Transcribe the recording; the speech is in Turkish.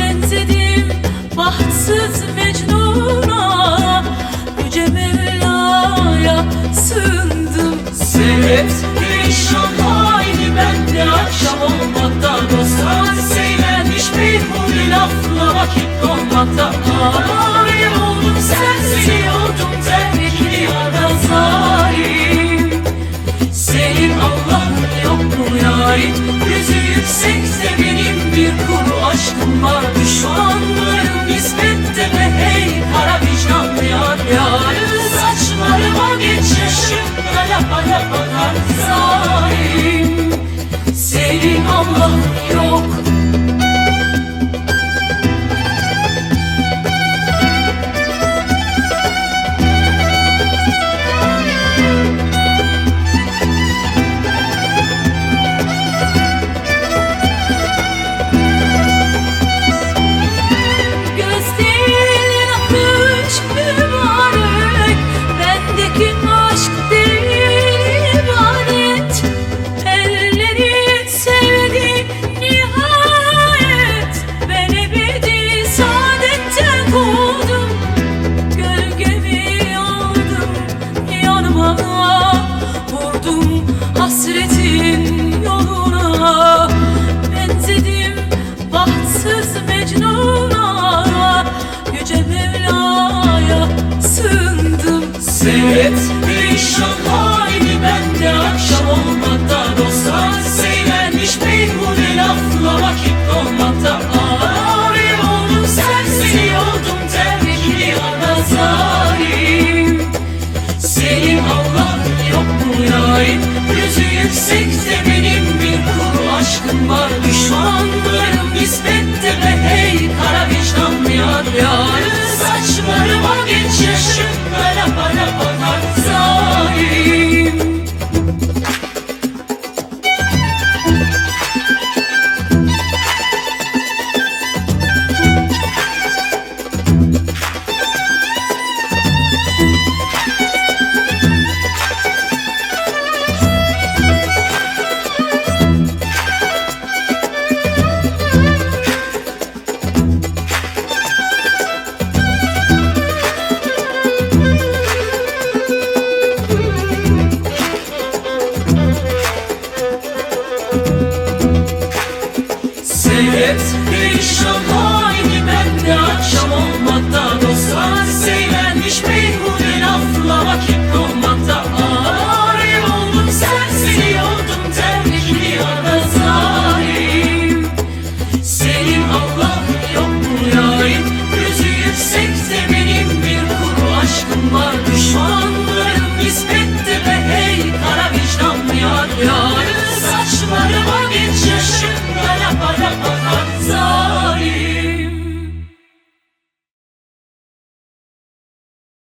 benzedim bahtsızım one song. Silhouette, les champs perişan halini bende akşam olmakta Dostlar seylenmiş beyhude lafla vakit dolmakta Ağrı oldum serseri oldum terkli yana zalim Senin Allah'ın yok mu yarim Yüzü yüksekte benim bir kuru aşkım var. Düşmanlarım nispette ve hey kara vicdanlı yar. Yarın saçlarıma geç yaşım bana bana